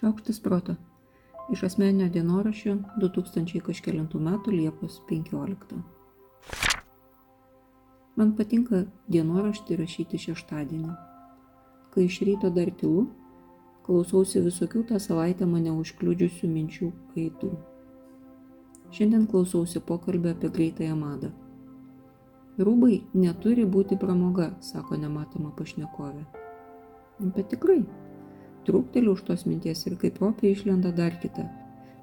Šaukštas proto. Iš asmeninio dienoraščio 2000 kažkėlintų metų Liepos 15. Man patinka dienoraštį rašyti šeštadienį. Kai iš ryto dar tylu, klausausi visokių tą savaitę mane užkliudžiusių minčių aitų. Šiandien klausausi pokalbio apie greitąją madą. Rūbai neturi būti pramoga, sako nematoma pašnekovė. Bet tikrai, trūkteliu už tos minties ir kaip opė išlenda dar kita.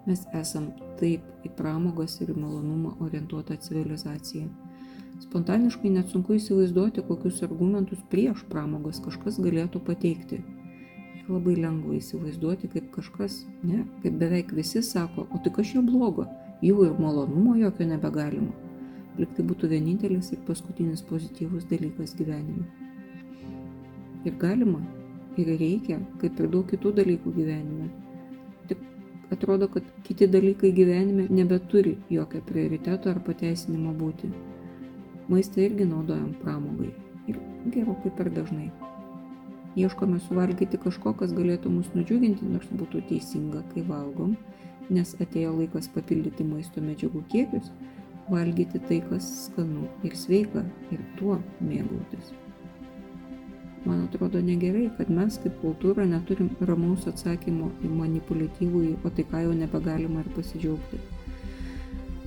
Mes esam taip į pramogas ir į malonumą orientuotą civilizaciją. Spontaniškai net sunku įsivaizduoti, kokius argumentus prieš pramogas kažkas galėtų pateikti. Ir labai lengva įsivaizduoti, kaip kažkas, ne, kaip beveik visi sako, o tai kas čia blogo, jų ir malonumo jokio nebegalima. Lik tai būtų vienintelis ir paskutinis pozityvus dalykas gyvenime. Ir galima, ir reikia, kaip ir daug kitų dalykų gyvenime. Tik atrodo, kad kiti dalykai gyvenime nebeturi jokio prioriteto ar pateisinimo būti. Maistą irgi naudojam pramogai. Ir gerokai per dažnai. Ieškome suvalgyti kažko, kas galėtų mus nudžiuginti, nors būtų teisinga, kai valgom, nes atėjo laikas papildyti maisto medžiagų kiekius, valgyti tai, kas skanu ir sveika ir tuo mėgautis. Man atrodo negerai, kad mes kaip kultūra neturim ramaus atsakymo į manipuliatyvų, o tai ką jau nebegalima ir pasidžiaugti.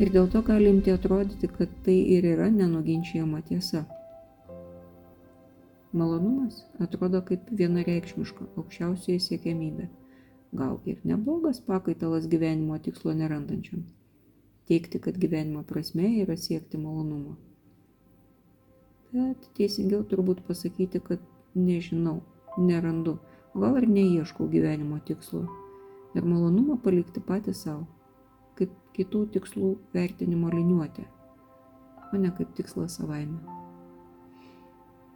Ir dėl to gali imti atrodyti, kad tai ir yra nenuginčiama tiesa. Malonumas atrodo kaip vienareikšmiška aukščiausioji siekiamybė. Gal ir neblogas pakaitalas gyvenimo tikslo nerandančiam. Teikti, kad gyvenimo prasme yra siekti malonumo. Bet teisingiau turbūt pasakyti, kad nežinau, nerandu, gal ir neieškau gyvenimo tikslo. Ir malonumą palikti patį savo, kaip kitų tikslų vertinimo liniuotė, o ne kaip tikslas savaime.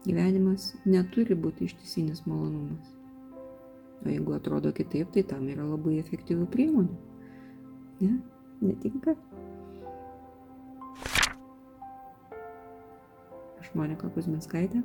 Gyvenimas neturi būti ištisinis malonumas. O jeigu atrodo kitaip, tai tam yra labai efektyvių priemonių. Ne? Netinka? Aš Monika Kuzminskaitė